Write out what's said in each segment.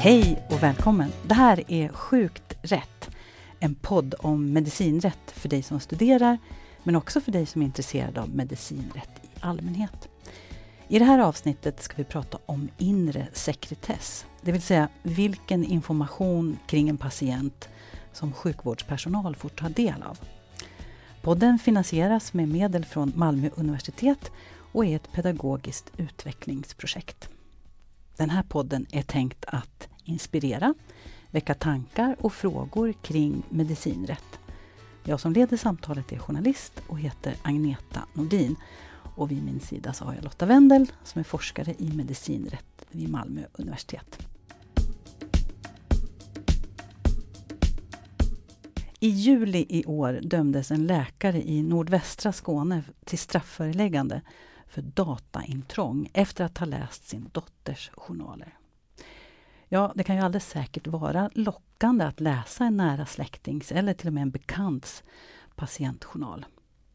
Hej och välkommen! Det här är Sjukt rätt. En podd om medicinrätt för dig som studerar men också för dig som är intresserad av medicinrätt i allmänhet. I det här avsnittet ska vi prata om inre sekretess, det vill säga vilken information kring en patient som sjukvårdspersonal får ta del av. Podden finansieras med medel från Malmö universitet och är ett pedagogiskt utvecklingsprojekt. Den här podden är tänkt att inspirera, väcka tankar och frågor kring medicinrätt. Jag som leder samtalet är journalist och heter Agneta Nordin. Och vid min sida så har jag Lotta Wendel som är forskare i medicinrätt vid Malmö universitet. I juli i år dömdes en läkare i nordvästra Skåne till strafföreläggande för dataintrång efter att ha läst sin dotters journaler. Ja, det kan ju alldeles säkert vara lockande att läsa en nära släktings eller till och med en bekants patientjournal.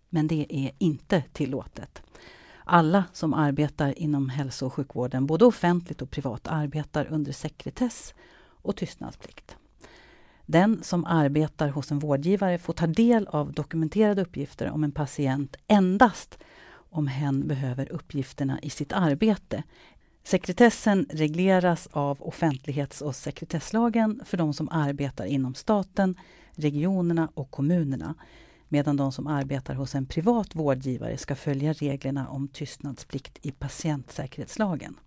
Men det är inte tillåtet. Alla som arbetar inom hälso och sjukvården, både offentligt och privat, arbetar under sekretess och tystnadsplikt. Den som arbetar hos en vårdgivare får ta del av dokumenterade uppgifter om en patient endast om hen behöver uppgifterna i sitt arbete. Sekretessen regleras av offentlighets och sekretesslagen för de som arbetar inom staten, regionerna och kommunerna medan de som arbetar hos en privat vårdgivare ska följa reglerna om tystnadsplikt i patientsäkerhetslagen.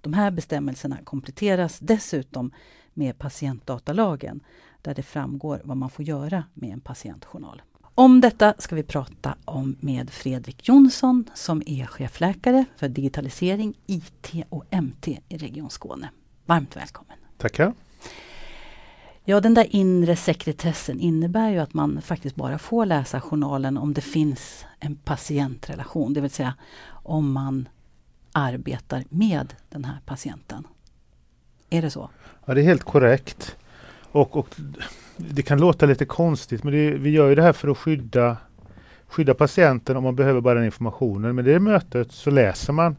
De här bestämmelserna kompletteras dessutom med patientdatalagen där det framgår vad man får göra med en patientjournal. Om detta ska vi prata om med Fredrik Jonsson som är chefläkare för digitalisering, IT och MT i Region Skåne. Varmt välkommen! Tackar! Ja, den där inre sekretessen innebär ju att man faktiskt bara får läsa journalen om det finns en patientrelation, det vill säga om man arbetar med den här patienten. Är det så? Ja, det är helt korrekt. Och, och det kan låta lite konstigt men det, vi gör ju det här för att skydda, skydda patienten om man behöver bara den informationen. Men det mötet så läser man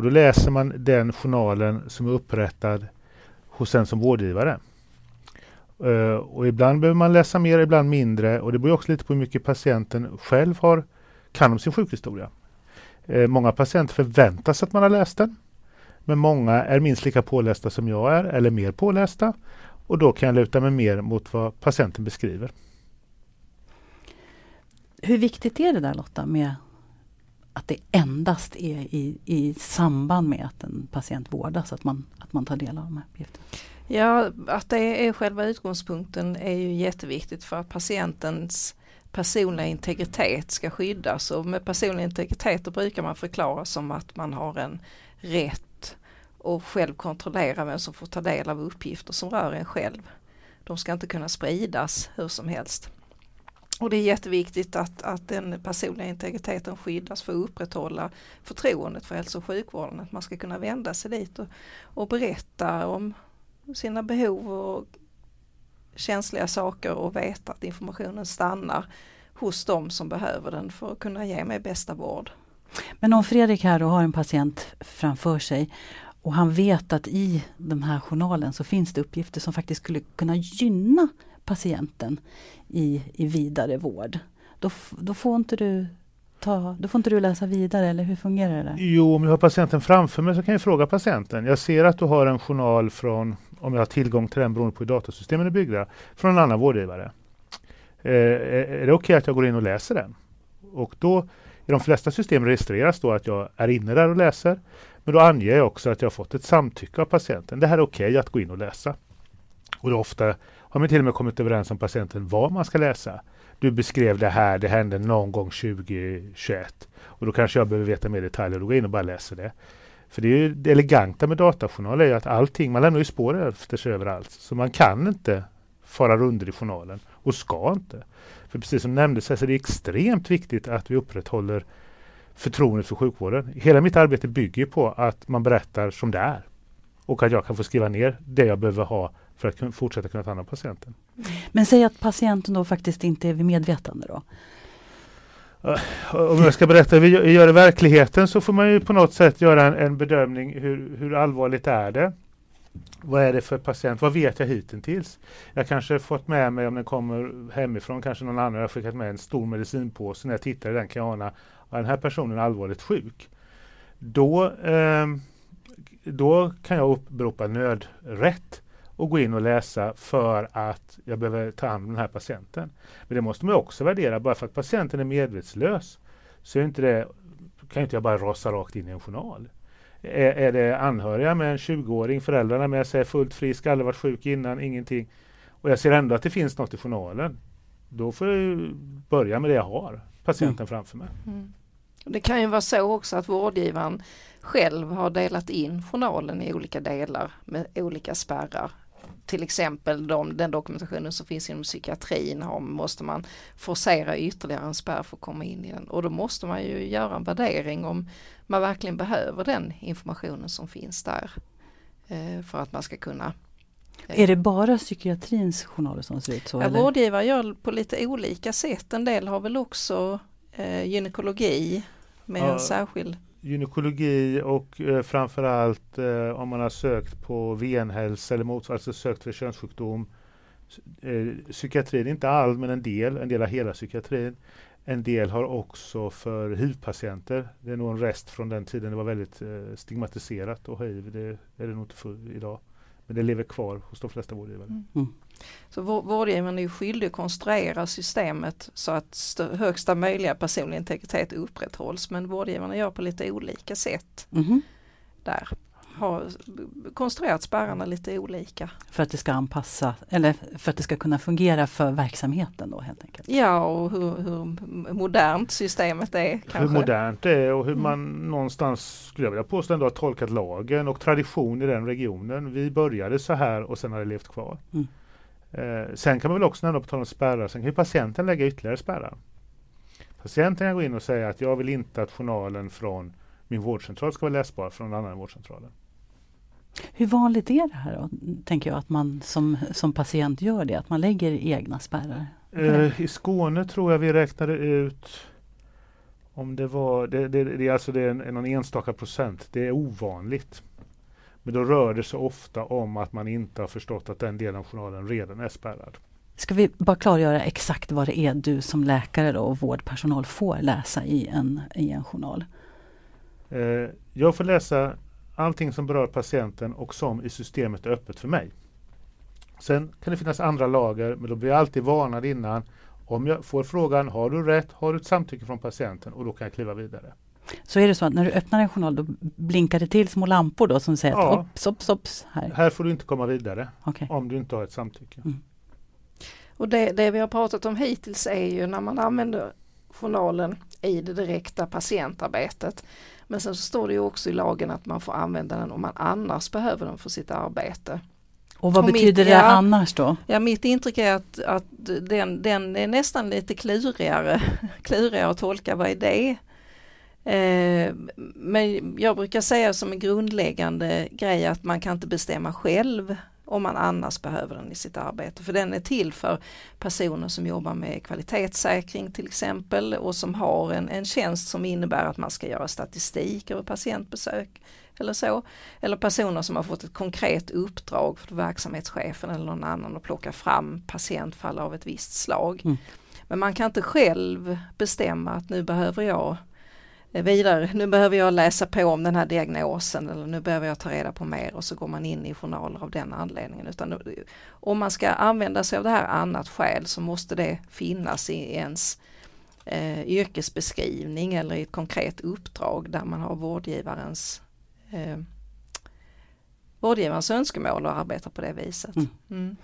och då läser man den journalen som är upprättad hos en som vårdgivare. Uh, och ibland behöver man läsa mer, ibland mindre och det beror också lite på hur mycket patienten själv har, kan om sin sjukhistoria. Uh, många patienter förväntar sig att man har läst den. Men många är minst lika pålästa som jag är eller mer pålästa. Och då kan jag luta mig mer mot vad patienten beskriver. Hur viktigt är det där Lotta med att det endast är i, i samband med att en patient vårdas, att man, att man tar del av de här uppgifterna? Ja, att det är själva utgångspunkten är ju jätteviktigt för att patientens personliga integritet ska skyddas och med personlig integritet då brukar man förklara som att man har en rätt och själv kontrollera vem som får ta del av uppgifter som rör en själv. De ska inte kunna spridas hur som helst. Och det är jätteviktigt att, att den personliga integriteten skyddas för att upprätthålla förtroendet för hälso och sjukvården. Att man ska kunna vända sig dit och, och berätta om sina behov och känsliga saker och veta att informationen stannar hos dem som behöver den för att kunna ge mig bästa vård. Men om Fredrik här då har en patient framför sig och han vet att i den här journalen så finns det uppgifter som faktiskt skulle kunna gynna patienten i, i vidare vård. Då, då, får inte du ta, då får inte du läsa vidare eller hur fungerar det? Där? Jo, om jag har patienten framför mig så kan jag fråga patienten. Jag ser att du har en journal från, om jag har tillgång till den beroende på hur datasystemen är byggda, från en annan vårdgivare. Eh, eh är det okej okay att jag går in och läser den? Och då i de flesta system registreras då att jag är inne där och läser. Men då anger jag också att jag fått ett samtycke av patienten. Det här är okej okay att gå in och läsa. Och då ofta har man till och med kommit överens om patienten vad man ska läsa. Du beskrev det här, det hände någon gång 2021. Och då kanske jag behöver veta mer detaljer och då går jag in och bara läser det. För det, är ju det eleganta med datajournaler är ju att allting, man lämnar ju spår efter sig överallt. Så man kan inte fara runt i journalen och ska inte. För precis som nämndes så är det extremt viktigt att vi upprätthåller förtroendet för sjukvården. Hela mitt arbete bygger på att man berättar som det är. Och att jag kan få skriva ner det jag behöver ha för att fortsätta kunna ta hand om patienten. Men säg att patienten då faktiskt inte är vid medvetande då? Om jag ska berätta hur vi gör i verkligheten så får man ju på något sätt göra en, en bedömning hur, hur allvarligt är det? Vad är det för patient? Vad vet jag hittills? Jag kanske fått med mig om den kommer hemifrån, kanske någon annan har skickat med en stor medicinpåse. När jag tittar i den kan jag ana att den här personen är allvarligt sjuk. Då, eh, då kan jag uppropa nödrätt och gå in och läsa för att jag behöver ta hand om den här patienten. Men det måste man också värdera. Bara för att patienten är medvetslös så är inte det, kan inte jag bara rasa rakt in i en journal. Är, är det anhöriga med en 20-åring, föräldrarna med sig fullt frisk, aldrig varit sjuk innan, ingenting. Och jag ser ändå att det finns något i journalen. Då får jag börja med det jag har, patienten mm. framför mig. Mm. Det kan ju vara så också att vårdgivaren själv har delat in journalen i olika delar med olika spärrar till exempel de, den dokumentationen som finns inom psykiatrin har, måste man forcera ytterligare en spärr för att komma in i den och då måste man ju göra en värdering om man verkligen behöver den informationen som finns där eh, för att man ska kunna är det bara psykiatrins journaler som ser ut så? Ja, vårdgivare gör på lite olika sätt. En del har väl också eh, gynekologi med ja. en särskild gynekologi och eh, framförallt eh, om man har sökt på venhälsa eller motsvarande, alltså sökt för könssjukdom. Eh, psykiatrin, inte all men en del, en del av hela psykiatrin. En del har också för hiv-patienter. Det är nog en rest från den tiden det var väldigt eh, stigmatiserat och hiv, det är det nog inte för idag. Men det lever kvar hos de flesta vårdgivare. Mm. mm. Så vårdgivaren är ju skyldig att konstruera systemet så att högsta möjliga personlig integritet upprätthålls men vårdgivarna gör på lite olika sätt. Mm. Där har konstruerat spärrarna lite olika. För att det ska anpassa eller för att det ska kunna fungera för verksamheten då helt enkelt? Ja och hur, hur modernt systemet är. Kanske. Hur modernt det är och hur mm. man någonstans skulle jag vilja påstå ändå har tolkat lagen och tradition i den regionen. Vi började så här och sen har det levt kvar. Mm. Eh, sen kan man väl också nämna på tal om spärrar, sen kan ju patienten lägga ytterligare spärrar. Patienten kan gå in och säga att jag vill inte att journalen från min vårdcentral ska vara läsbar från någon annan vårdcentral. Hur vanligt är det här då, tänker jag, att man som, som patient gör det, att man lägger egna spärrar? Eh, I Skåne tror jag vi räknade ut om det var, det, det, det är alltså det är någon enstaka procent, det är ovanligt. Men då rör det sig ofta om att man inte har förstått att den delen av journalen redan är spärrad. Ska vi bara klargöra exakt vad det är du som läkare och vårdpersonal får läsa i en, i en journal? Eh, jag får läsa allting som berör patienten och som i systemet är öppet för mig. Sen kan det finnas andra lager, men då blir jag alltid varnad innan. Om jag får frågan, har du rätt? Har du ett samtycke från patienten? Och då kan jag kliva vidare. Så är det så att när du öppnar en journal då blinkar det till små lampor då som säger ja. att ops, ops, här. här får du inte komma vidare okay. om du inte har ett samtycke. Mm. Och det, det vi har pratat om hittills är ju när man använder journalen i det direkta patientarbetet. Men sen så står det ju också i lagen att man får använda den om man annars behöver den för sitt arbete. Och vad och betyder mitt, det ja, annars då? Ja, mitt intryck är att, att den, den är nästan lite klurigare, klurigare att tolka vad är det Eh, men jag brukar säga som en grundläggande grej att man kan inte bestämma själv om man annars behöver den i sitt arbete. För den är till för personer som jobbar med kvalitetssäkring till exempel och som har en, en tjänst som innebär att man ska göra statistik över patientbesök eller så. Eller personer som har fått ett konkret uppdrag för verksamhetschefen eller någon annan att plocka fram patientfall av ett visst slag. Mm. Men man kan inte själv bestämma att nu behöver jag vidare, nu behöver jag läsa på om den här diagnosen eller nu behöver jag ta reda på mer och så går man in i journaler av den anledningen. Utan om man ska använda sig av det här annat skäl så måste det finnas i ens eh, yrkesbeskrivning eller i ett konkret uppdrag där man har vårdgivarens eh, vårdgivarens önskemål och arbeta på det viset. Mm. Mm.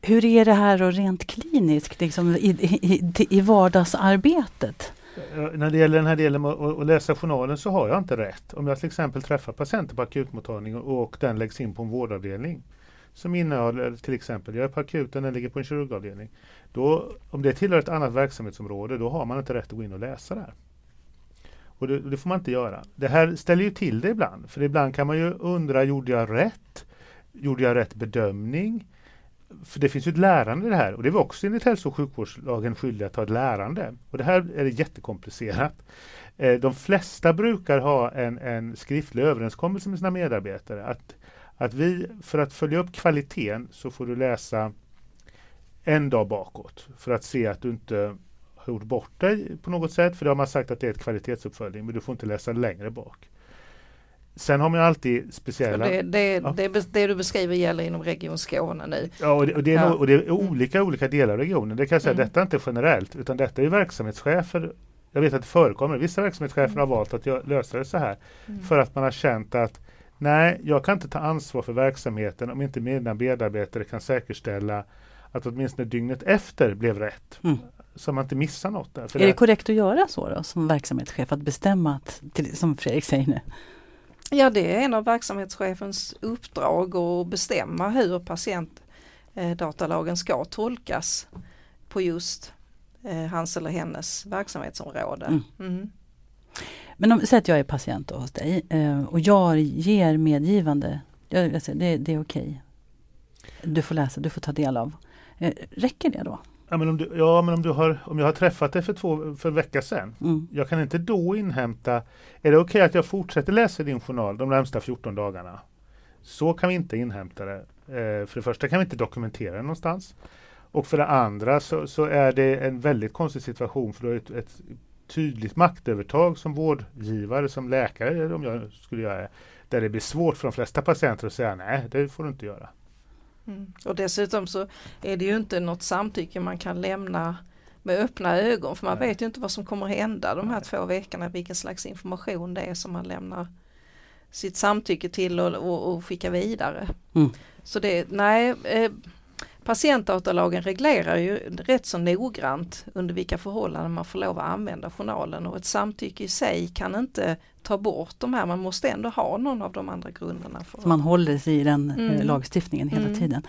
Hur är det här och rent kliniskt liksom i, i, i vardagsarbetet? Eh, när det gäller den här delen med att läsa journalen så har jag inte rätt. Om jag till exempel träffar patienter på akutmottagning och den läggs in på en vårdavdelning som innehåller till exempel, jag är på akuten, den ligger på en kirurgavdelning. Då, om det tillhör ett annat verksamhetsområde, då har man inte rätt att gå in och läsa där. Och det, det, får man inte göra. Det här ställer ju till det ibland, för ibland kan man ju undra, gjorde jag rätt? Gjorde jag rätt bedömning? För det finns ju ett lärande i det här och det är vi också enligt hälso och sjukvårdslagen skyldiga att ha ett lärande. Och det här är jättekomplicerat. Eh, de flesta brukar ha en, en skriftlig överenskommelse med sina medarbetare att, att vi, för att följa upp kvaliteten så får du läsa en dag bakåt för att se att du inte har gjort bort dig på något sätt. För det har man sagt att det är ett kvalitetsuppföljning, men du får inte läsa längre bak. Sen har man alltid speciella... Det, det, ja. det, det, du beskriver gäller inom Region Skåne nu? Ja, och det, och det är, ja. och det är olika mm. olika delar av regionen. Det kan jag säga, mm. detta är inte generellt, utan detta är verksamhetschefer. Jag vet att det förekommer. Vissa verksamhetschefer mm. har valt att lösa det så här. Mm. För att man har känt att nej, jag kan inte ta ansvar för verksamheten om inte mina medarbetare kan säkerställa att åtminstone dygnet efter blev rätt. Mm. Så man inte missar något. Där. För är det, det korrekt att göra så då som verksamhetschef, att bestämma att, till, som Fredrik säger nu? Ja det är en av verksamhetschefens uppdrag att bestämma hur patientdatalagen ska tolkas på just eh, hans eller hennes verksamhetsområde. Mm. Mm. Men om säg att jag är patient hos dig eh, och jag ger medgivande, jag, jag säger, det, det är okej. Du får läsa, du får ta del av. Eh, räcker det då? Ja men om du, ja, men om, du har, om jag har träffat dig för, två, för en vecka sedan. Mm. Jag kan inte då inhämta, är det okej okay att jag fortsätter läsa din journal de närmsta 14 dagarna? Så kan vi inte inhämta det. Eh, för det första kan vi inte dokumentera det någonstans. Och för det andra så, så är det en väldigt konstig situation för du har ett, ett tydligt maktövertag som vårdgivare, som läkare om jag skulle göra det. Där det blir svårt för de flesta patienter att säga nej, det får du inte göra. Mm. Och dessutom så är det ju inte något samtycke man kan lämna med öppna ögon för man Nej. vet ju inte vad som kommer hända de här Nej. två veckorna, vilken slags information det är som man lämnar sitt samtycke till och, och, och skickar vidare. Mm. Så det, nej, eh, Patientdatalagen reglerar ju rätt så noggrant under vilka förhållanden man får lov att använda journalen och ett samtycke i sig kan inte ta bort de här, man måste ändå ha någon av de andra grunderna. För man håller sig i den eh, mm. lagstiftningen hela mm. tiden.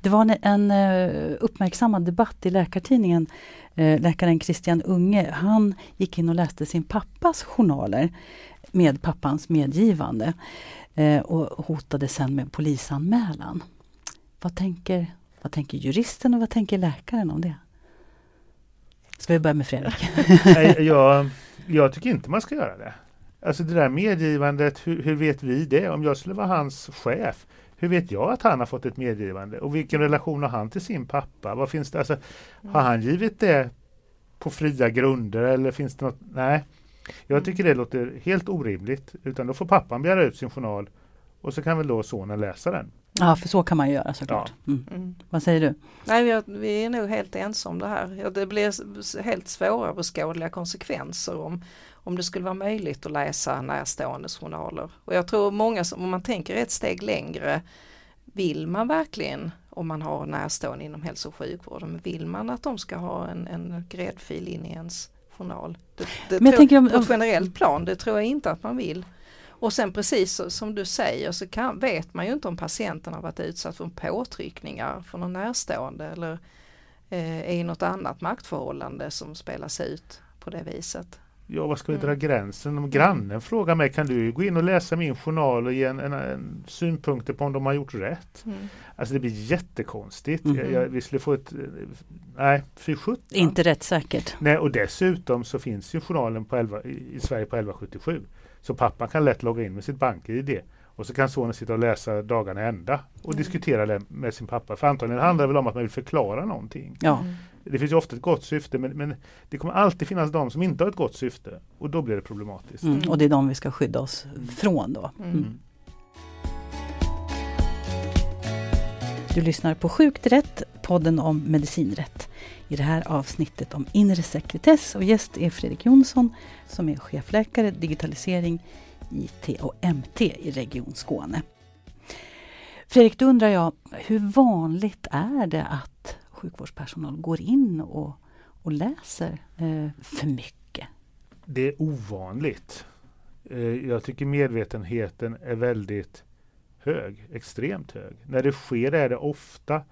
Det var en, en eh, uppmärksammad debatt i Läkartidningen. Eh, läkaren Christian Unge, han gick in och läste sin pappas journaler med pappans medgivande och hotade sen med polisanmälan. Vad tänker vad tänker juristen och vad tänker läkaren om det? Ska vi börja med Fredrik? jag, jag tycker inte man ska göra det. Alltså det där medgivandet, hur, hur, vet vi det? Om jag skulle vara hans chef, hur vet jag att han har fått ett medgivande? Och vilken relation har han till sin pappa? Vad finns det? Alltså, Har han givit det på fria grunder eller finns det något? Nej, jag mm. tycker det låter helt orimligt. Utan då får pappan begära ut sin journal och så kan väl då sonen läsa den. Ja, för så kan man göra såklart. Ja. Mm. Mm. Vad säger du? Nej, vi, vi, är nog helt ensamma om det här. Det blir helt svåröverskådliga konsekvenser om, om det skulle vara möjligt att läsa närståendes journaler. Och jag tror många, som, om man tänker ett steg längre, vill man verkligen om man har närstående inom hälso och sjukvården, vill man att de ska ha en, en gräddfil in i ens journal? Det, det Men jag tänker om, på ett generellt plan, det tror jag inte att man vill. Och sen precis som du säger så kan, vet man ju inte om patienten har varit utsatt för påtryckningar från någon närstående eller eh, är i något annat maktförhållande som spelas ut på det viset. Ja, vad ska vi dra mm. gränsen? Om grannen frågar mig, kan du gå in och läsa min journal och ge en, en, en synpunkter på om de har gjort rätt? Mm. Alltså det blir jättekonstigt. Mm. Jag, jag, vi skulle få ett, nej, fy sjutton. Inte rättssäkert. Nej, och dessutom så finns ju journalen på 11, i Sverige på 1177. Så pappan kan lätt logga in med sitt bank-id och så kan sonen sitta och läsa dagarna ända och mm. diskutera det med sin pappa. För antagligen handlar det väl om att man vill förklara någonting. Ja. Mm. Det finns ju ofta ett gott syfte men, men, det kommer alltid finnas de som inte har ett gott syfte och då blir det problematiskt. Mm. Och det är de vi ska skydda oss från då. Mm. Mm. Du lyssnar på Sjukt rätt, podden om medicinrätt. I det här avsnittet om inre sekretess och gäst är Fredrik Jonsson som är chefläkare digitalisering, IT och MT i Region Skåne. Fredrik, då undrar jag, hur vanligt är det att sjukvårdspersonal går in och, och läser eh, för mycket? Det är ovanligt. Eh, jag tycker medvetenheten är väldigt hög, extremt hög. När det sker är det ofta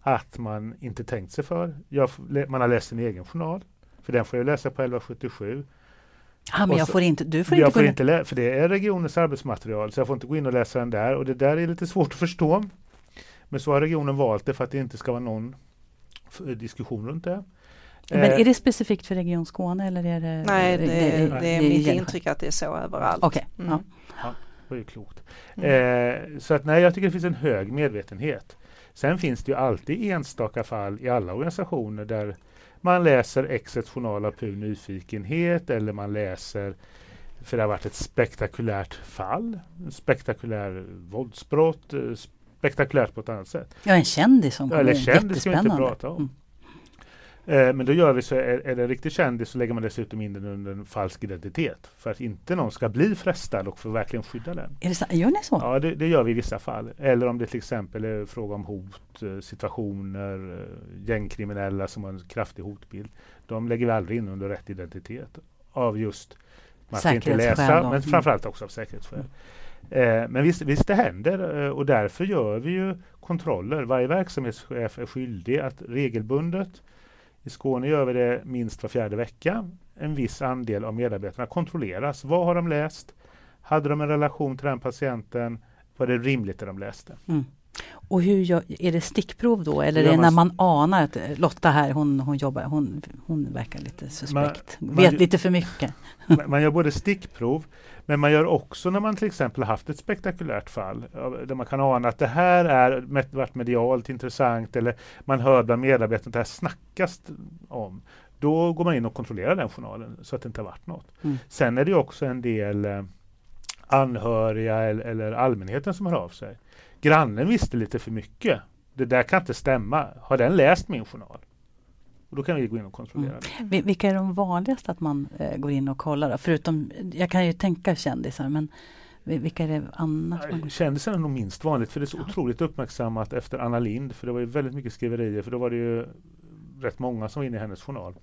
att man inte tänkt sig för. Jag, man har läst sin egen journal, för den får jag läsa på 1177. Ja, men jag så, får inte, du får jag inte får inte läsa, för det är regionens arbetsmaterial, så jag får inte gå in och läsa den där och det där är lite svårt att förstå. Men så har regionen valt det för att det inte ska vara någon diskussion runt det. Men är det specifikt för Region Skåne eller är det? Nej, det, det, det är, det är mitt intryck att det är så överallt. Okay. Mm. Ja. var ju klokt. Mm. Eh, så att nej, jag tycker det finns en hög medvetenhet. Sen finns det ju alltid enstaka fall i alla organisationer där man läser exceptional av pur nyfikenhet eller man läser för det har varit ett spektakulärt fall, spektakulär våldsbrott, eh, spektakulärt på ett annat sätt. Ja, en kändis som kommer Eller kändis ska vi inte prata om. Mm. Eh, men då gör vi så, är, är det en riktig kändis så lägger man dessutom in den under en falsk identitet. För att inte någon ska bli frestad och få verkligen skydda den. Är det så, gör ni så? Ja, det, det, gör vi i vissa fall. Eller om det till exempel är fråga om hot, eh, situationer, eh, gängkriminella som har en kraftig hotbild. De lägger vi aldrig in under rätt identitet. Av just, man ska inte läsa, men mm. framförallt också av säkerhetsskäl. Mm. Eh, men visst, visst det händer eh, och därför gör vi ju kontroller. Varje verksamhetschef är skyldig att regelbundet i Skåne gör vi det minst var fjärde vecka. En viss andel av medarbetarna kontrolleras. Vad har de läst? Hade de en relation till den patienten? Var det rimligt det de läste? Mm. Och hur gör, är det stickprov då eller är det när man anar att Lotta här hon, hon jobbar, hon, hon verkar lite suspekt, man, vet man, lite för mycket. Man, gör både stickprov men man gör också när man till exempel haft ett spektakulärt fall där man kan ana att det här är varit medialt intressant eller man hör bland medarbetarna att det här snackas om. Då går man in och kontrollerar den journalen så att det inte har varit något. Mm. Sen är det också en del eh, anhöriga eller, eller allmänheten som hör av sig. Grannen visste lite för mycket. Det där kan inte stämma. Har den läst min journal? Och då kan vi gå in och kontrollera mm. det. Vilka är de vanligaste att man eh, går in och kollar? Då? Förutom, jag kan ju tänka kändisar, men vilka är det annars? Kändisar är nog minst vanligt för det är så ja. otroligt uppmärksammat efter Anna Lind för det var ju väldigt mycket skriverier för då var det ju rätt många som var inne i hennes journal.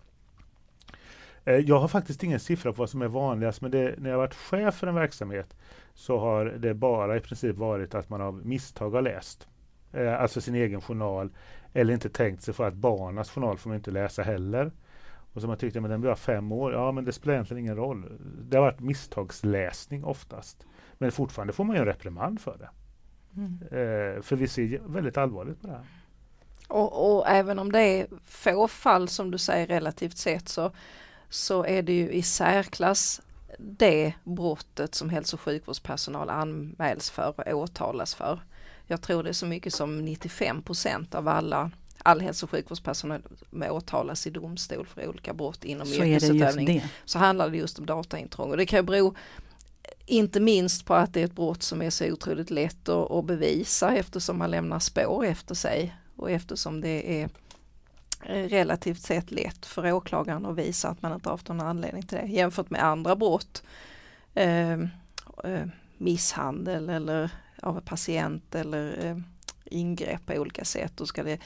Eh, jag har faktiskt ingen siffra på vad som är vanligast men det, när jag varit chef för en verksamhet så har det bara i princip varit att man av misstag har läst. Eh, alltså sin egen journal eller inte tänkt sig för att barnas journal får man inte läsa heller. Och så man tyckte, men den blir fem år. Ja, men det spelar egentligen ingen roll. Det har varit misstagsläsning oftast. Men fortfarande får man ju en reprimand för det. Mm. Eh, för vi ser väldigt allvarligt på det här. Och, och, även om det är få fall som du säger relativt sett så, så är det ju i särklass det brottet som hälso och sjukvårdspersonal anmäls för och åtalas för. Jag tror det är så mycket som 95% av alla all hälso och sjukvårdspersonal åtalas i domstol för olika brott inom så yrkesutövning. Så handlar det just om dataintrång och det kan bero inte minst på att det är ett brott som är så otroligt lätt att, att bevisa eftersom man lämnar spår efter sig och eftersom det är relativt sett lätt för åklagaren att visa att man inte haft någon anledning till det jämfört med andra brott. Eh, eh, misshandel eller av patient eller eh, ingrepp på olika sätt. Då ska det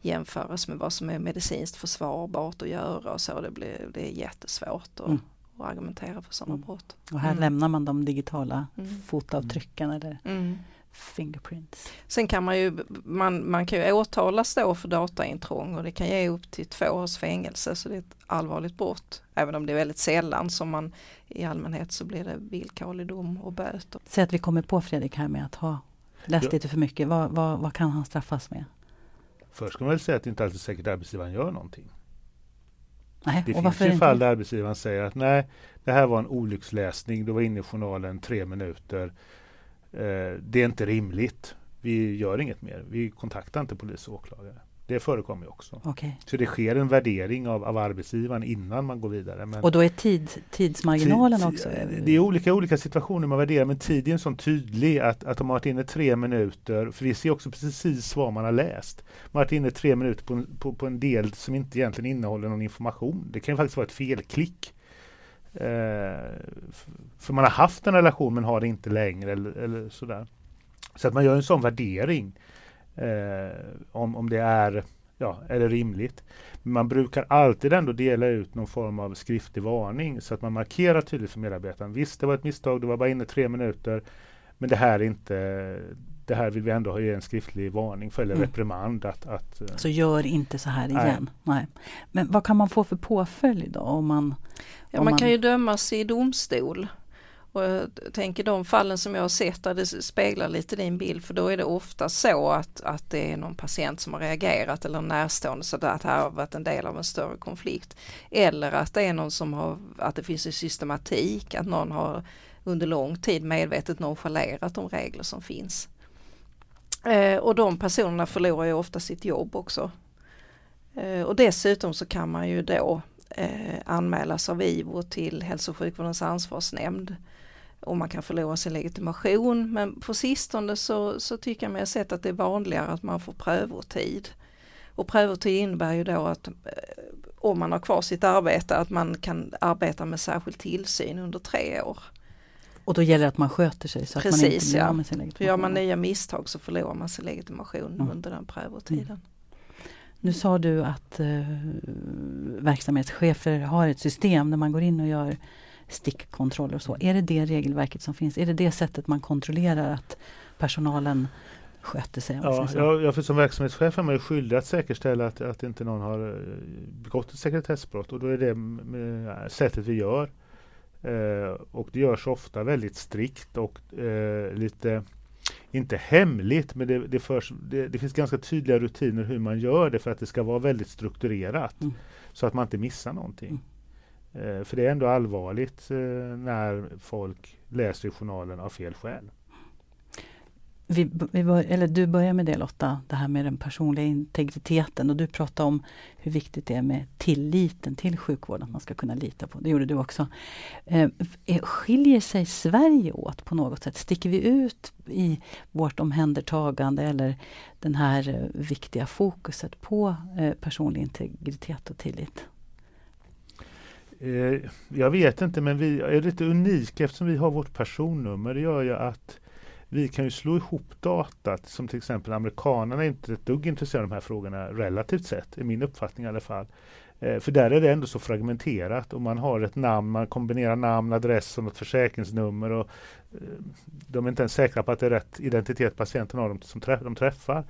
jämföras med vad som är medicinskt försvarbart att göra och så. Det, blir, det är jättesvårt att, mm. att argumentera för sådana mm. brott. Och här mm. lämnar man de digitala mm. fotavtrycken eller mm. Fingerprints. Sen kan man ju, man, man kan ju åtalas då för dataintrång och det kan ge upp till två års fängelse så det är ett allvarligt brott. Även om det är väldigt sällan som man i allmänhet så blir det villkorlig dom och böter. Säg att vi kommer på Fredrik här med att ha läst ja. lite för mycket. Vad, vad, vad kan han straffas med? Först ska man väl säga att det inte alltid är säkert att arbetsgivaren gör någonting. Nej, det finns ju fall där arbetsgivaren säger att nej, det här var en olycksläsning, du var inne i journalen tre minuter. Eh, det är inte rimligt. Vi gör inget mer. Vi kontaktar inte polis och åklagare. Det förekommer också. Okay. Så det sker en värdering av, av arbetsgivaren innan man går vidare. Men och då är tid, tidsmarginalen tid, också? Det är olika, olika situationer man värderar men tiden är så tydlig att, att om man varit inne tre minuter, för vi ser också precis vad man har läst. Man har varit inne tre minuter på en, på, på en del som inte egentligen innehåller någon information. Det kan faktiskt vara ett felklick. Eh, för man har haft en relation men har det inte längre eller, eller sådär. Så att man gör en sån värdering eh, om, om det är, ja, är det rimligt. Man brukar alltid ändå dela ut någon form av skriftlig varning så att man markerar tydligt för medarbetaren. Visst, det var ett misstag, du var bara inne tre minuter, men det här är inte det här vill vi ändå ha en skriftlig varning för eller mm. reprimand. Att, att, eh, så gör inte så här igen. Nej. nej. Men vad kan man få för påföljd då? Om man, ja, om man, man kan ju dömas i domstol. Och jag tänker de fallen som jag har sett där det speglar lite din bild för då är det ofta så att, att det är någon patient som har reagerat eller närstående så att det här har varit en del av en större konflikt. Eller att det är någon som har, att det finns en systematik, att någon har under lång tid medvetet nonchalerat de regler som finns. Eh, och de personerna förlorar ju ofta sitt jobb också. Eh, och dessutom så kan man ju då eh, anmälas av IVO till Hälso och sjukvårdens ansvarsnämnd och man kan förlora sin legitimation men på sistone så, så tycker jag mig ha sett att det är vanligare att man får prövotid. Och prövotid innebär ju då att eh, om man har kvar sitt arbete att man kan arbeta med särskild tillsyn under tre år. Och då gäller det att man sköter sig så Precis, att man inte blir ja. med sin legitimation. För gör man nya misstag så förlorar man sin legitimation Mm. under den prövotiden. Nu sa du att eh, verksamhetschefer har ett system där man går in och gör stickkontroller och så. Är det det regelverket som finns? Är det det sättet man kontrollerar att personalen sköter sig? Ja, jag, jag för som verksamhetschef är man ju skyldig att säkerställa att, att inte någon har eh, begått ett sekretessbrott och då är det med sättet vi gör. Eh, och det görs ofta väldigt strikt och eh, lite, inte hemligt, men det, det, förs, det, det finns ganska tydliga rutiner hur man gör det för att det ska vara väldigt strukturerat. Mm. Så att man inte missar någonting. Eh, för det är ändå allvarligt eh, när folk läser i journalen av fel skäl. Vi, vi bör, eller du börjar med det Lotta, det här med den personliga integriteten och du pratade om hur viktigt det är med tilliten till sjukvården, att man ska kunna lita på. Det gjorde du också. Eh, skiljer sig Sverige åt på något sätt? Sticker vi ut i vårt omhändertagande eller den här eh, viktiga fokuset på eh, personlig integritet och tillit? Eh, jag vet inte, men vi är lite unika eftersom vi har vårt personnummer. Det gör ju att vi kan ju slå ihop datat som till exempel amerikanerna är inte ett dugg intresserade av de här frågorna relativt sett, i min uppfattning i alla fall. Eh, för där är det ändå så fragmenterat och man har ett namn, man kombinerar namn, adress och något försäkringsnummer och eh, de är inte ens säkra på att det är rätt identitet patienten har som träff de träffar.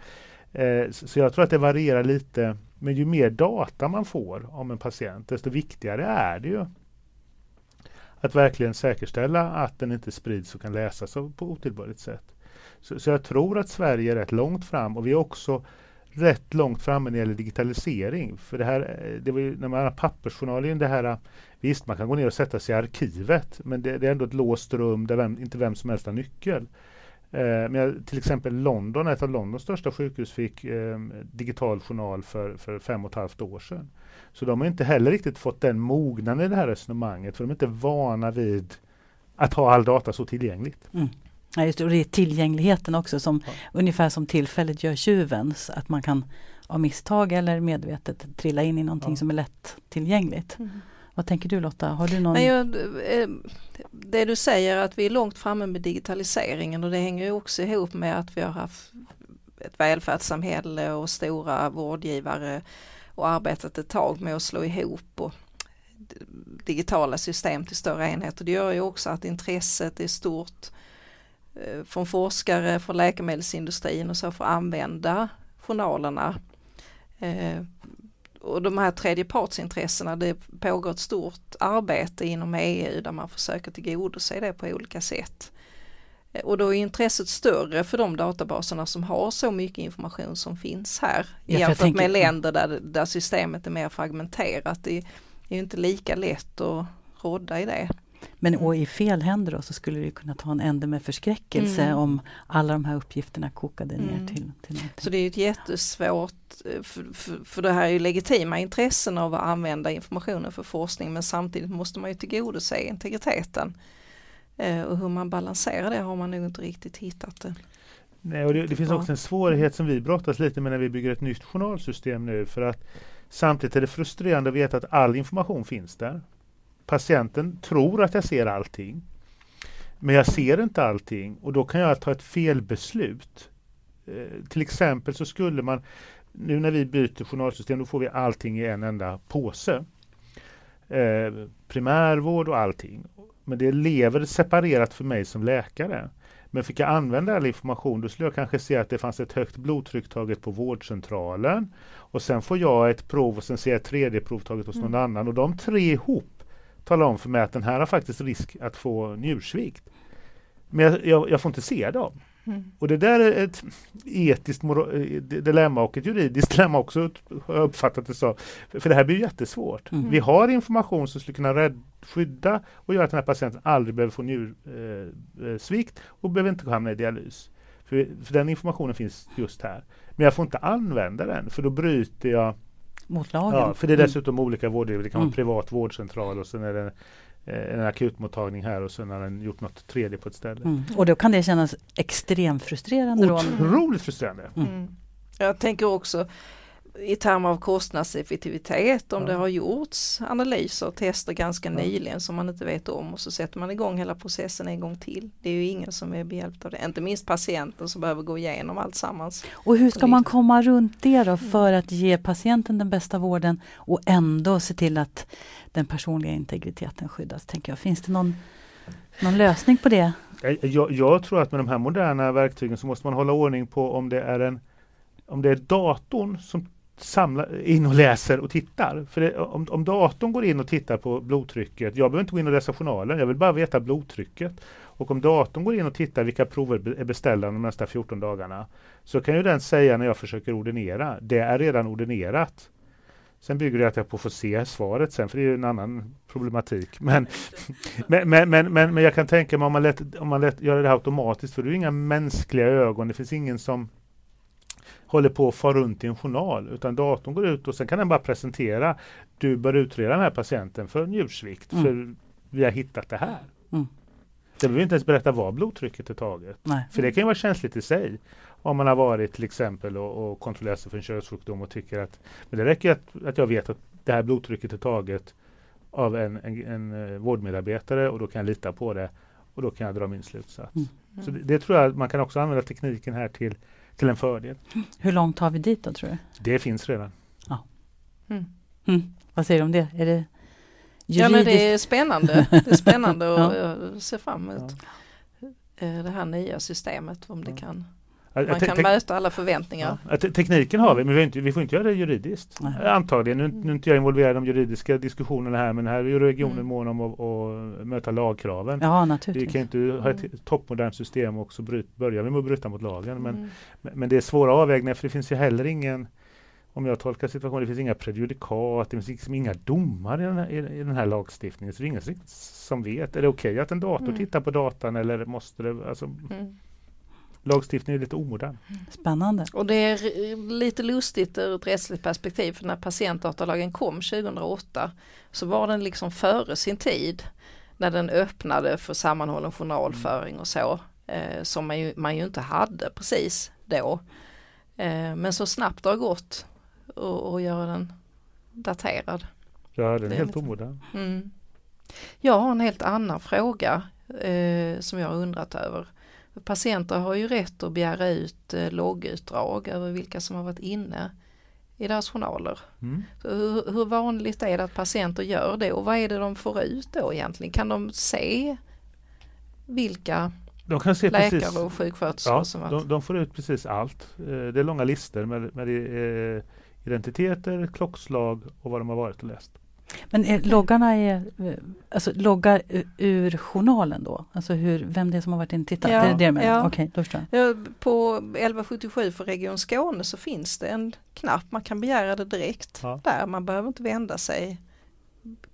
Eh, så, så jag tror att det varierar lite. Men ju mer data man får om en patient, desto viktigare är det ju att verkligen säkerställa att den inte sprids och kan läsas på otillbörligt sätt. Så, så jag tror att Sverige är rätt långt fram och vi är också rätt långt framme när det gäller digitalisering. För det här, eh, det var ju, när man har pappersjournalen, det här, eh, visst man kan gå ner och sätta sig i arkivet, men det, det är ändå ett låst rum där vem, inte vem som helst har nyckel. Eh, men till exempel London, ett av Londons största sjukhus, fick eh, digital journal för, för fem och ett halvt år sedan. Så de har inte heller riktigt fått den mognaden i det här resonemanget, för de är inte vana vid att ha all data så tillgängligt. Mm. Ja, just det, och det är tillgängligheten också som Ja. ungefär som tillfället gör tjuven. Att man kan av misstag eller medvetet trilla in i någonting Ja. som är lätt tillgängligt. Vad tänker du Lotta? Har du någon? Nej, jag, eh, det du säger att vi är långt framme med digitaliseringen och det hänger ju också ihop med att vi har haft ett välfärdssamhälle och stora vårdgivare och arbetat ett tag med att slå ihop och digitala system till större enheter. Det gör ju också att intresset är stort eh, från forskare, från läkemedelsindustrin och så för att använda journalerna. Eh, och de här tredjepartsintressena, det pågår ett stort arbete inom EU där man försöker tillgodose det på olika sätt. Eh, Och då är intresset större för de databaserna som har så mycket information som finns här Ja, jämfört tänker- med länder där, där systemet är mer fragmenterat. Det är inte lika lätt att rodda i det. Men och i fel händer då så skulle det kunna ta en ände med förskräckelse Mm. om alla de här uppgifterna kokade ner Mm. till, till någonting. Så det är ju ett jättesvårt, eh, för, för, för det här är ju legitima intressen av att använda informationen för forskning men samtidigt måste man ju tillgodose integriteten. Eh, och hur man balanserar det har man nog inte riktigt hittat det. Nej, och det, det finns också en svårighet som vi brottas lite med när vi bygger ett nytt journalsystem nu. För att samtidigt är det frustrerande att veta att all information finns där. Patienten tror att jag ser allting. Men jag ser inte allting och då kan jag ta ett felbeslut. Eh, till exempel så skulle man, nu när vi byter journalsystem, då får vi allting i en enda påse. Eh, primärvård och allting. Men det lever separerat för mig som läkare. Men fick jag använda all information då skulle jag kanske se att det fanns ett högt blodtryck taget på vårdcentralen. Och sen får jag ett prov och sen ser jag ett tredje prov taget hos någon Mm. annan. Och de tre ihop talar om för mig att den här har faktiskt risk att få njursvikt. Men jag, jag, jag får inte se dem. Mm. Och det där är ett etiskt eh, dilemma och ett juridiskt dilemma också har jag uppfattat det så. För det här blir jättesvårt. Mm. Vi har information som skulle kunna rädd, skydda och göra att den här patienten aldrig behöver få njursvikt eh, eh och behöver inte hamna i dialys. För, för den informationen finns just här. Men jag får inte använda den för då bryter jag mot lagen. Ja, för det är mm. dessutom mm. olika vårdgivare. Det kan vara mm. privat vårdcentral och sen är det eh, en akutmottagning här och sen har den gjort något tredje på ett ställe. Mm. Och då kan det kännas extremt frustrerande? Otroligt frustrerande! Mm. Jag tänker också i termer av kostnadseffektivitet om ja. det har gjorts analyser och tester ganska ja. nyligen som man inte vet om och så sätter man igång hela processen en gång till. Det är ju ingen som är behjälpt av det, inte minst patienten som behöver gå igenom allt sammans. Och hur ska man komma runt det då för att ge patienten den bästa vården och ändå se till att den personliga integriteten skyddas? Tänker jag. Finns det någon, någon lösning på det? Jag, jag tror att med de här moderna verktygen så måste man hålla ordning på om det är en om det är datorn som samlar in och läser och tittar. För det, om, om datorn går in och tittar på blodtrycket, jag behöver inte gå in och läsa journalen, jag vill bara veta blodtrycket. Och om datorn går in och tittar vilka prover är beställda de nästa 14 dagarna, så kan ju den säga när jag försöker ordinera, det är redan ordinerat. Sen bygger det att jag på få se svaret sen, för det är en annan problematik. Men, men, men, men, men, men, jag kan tänka mig om man, lät om man lät, gör det automatiskt, för det är inga mänskliga ögon, det finns ingen som håller på att fara runt i en journal, utan datorn går ut och sen kan den bara presentera, du bör utreda den här patienten för njursvikt, mm. för vi har hittat det här. Mm. Det behöver inte ens berätta vad blodtrycket är taget. Nej. För det kan ju vara känsligt i sig. Om man har varit till exempel och, och kontrollerat sig för en könssjukdom och tycker att men det räcker att, att jag vet att det här blodtrycket är taget av en, en, en eh, vårdmedarbetare och då kan jag lita på det och då kan jag dra min slutsats. Mm. Så det, det, tror jag man kan också använda tekniken här till till en fördel. Hur långt har vi dit då tror du? Det finns redan. Ja. Mm. Mm. Vad säger du om det? Är det Ja men det är spännande. Det är spännande och ja. jag ser fram emot ja. Eh, det här nya systemet om det kan man kan möta alla förväntningar. Ja, tekniken har vi, men vi, inte, vi, får inte göra det juridiskt. Nej. Antagligen. Nu, nu är inte jag involverad i de juridiska diskussionerna här, men här är ju regionen mm. mån om att, att möta lagkraven. Ja, naturligtvis. Vi kan inte ha ett mm. toppmodernt system och så bryt, börja med att bryta mot lagen. Men, mm. men det är svåra avvägningar, för det finns ju heller ingen om jag tolkar situationen, det finns inga prejudikat, det finns liksom inga domar i den här, i, den här lagstiftningen. Så det är ingen som vet. Är det okej okay att en dator mm. tittar på datan eller måste det? Alltså, mm lagstiftningen är lite omodern. Spännande. Och det är lite lustigt ur ett rättsligt perspektiv för när patientdatalagen kom 2008 så var den liksom före sin tid när den öppnade för sammanhållen journalföring och så eh, som man ju, man ju inte hade precis då. Eh, men så snabbt det har gått att göra den daterad. Ja, den är helt omodern. Mm. Jag har en helt annan fråga eh, som jag har undrat över. Patienter har ju rätt att begära ut eh, loggutdrag över vilka som har varit inne i deras journaler. Mm. Hur, hur, vanligt är det att patienter gör det och vad är det de får ut då egentligen? Kan de se vilka de kan se läkare precis, och sjuksköterskor ja, som varit? De, de, får ut precis allt. Eh, det är långa listor med, med eh, identiteter, klockslag och vad de har varit och läst. Men är, loggarna är eh, alltså loggar ur journalen då? Alltså hur, vem det är som har varit inne och tittat? Ja, det är det ja. Okej, då förstår jag. På 1177 för Region Skåne så finns det en knapp, man kan begära det direkt ja. där. Man behöver inte vända sig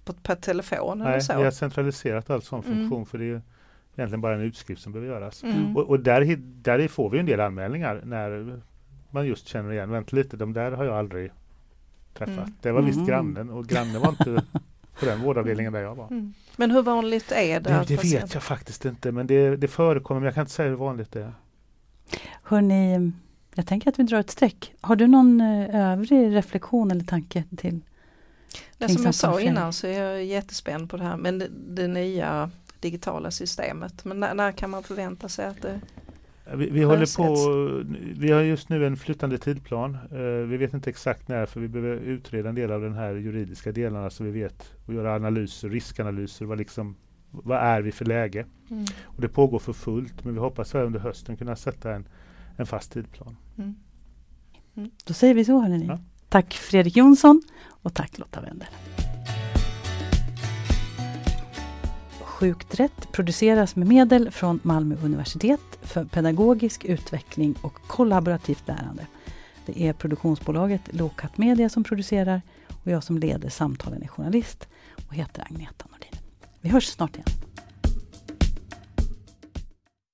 på, på telefon Nej, eller så. vi har centraliserat all sån mm. funktion för det är egentligen bara en utskrift som behöver göras. Mm. Och, och, där, där får vi en del anmälningar när man just känner igen, vänta lite, de där har jag aldrig träffat. Mm. Det var visst mm. grannen och grannen var inte på den vårdavdelningen där jag var. Mm. Men hur vanligt är det? Det, det vet jag faktiskt inte men det, det förekommer men jag kan inte säga hur vanligt det är. Hörni, jag tänker att vi drar ett streck. Har du någon eh, övrig reflektion eller tanke till? Det som jag sa innan så är jag jättespänd på det här med det, det nya digitala systemet. Men när, när, kan man förvänta sig att det vi, vi håller på, vi har just nu en flyttande tidplan. Uh, vi vet inte exakt när för vi behöver utreda en del av den här juridiska delarna så vi vet och göra analyser, riskanalyser. Vad, liksom, vad är vi för läge? Mm. Och det pågår för fullt men vi hoppas under hösten kunna sätta en, en fast tidplan. Mm. Mm. Då säger vi så hörni. Ja. Tack Fredrik Jonsson och tack Lotta Wendel. Sjukt rätt produceras med medel från Malmö universitet för pedagogisk utveckling och kollaborativt lärande. Det är produktionsbolaget Lokat Media som producerar och jag som leder samtalen är journalist och heter Agneta Nordin. Vi hörs snart igen.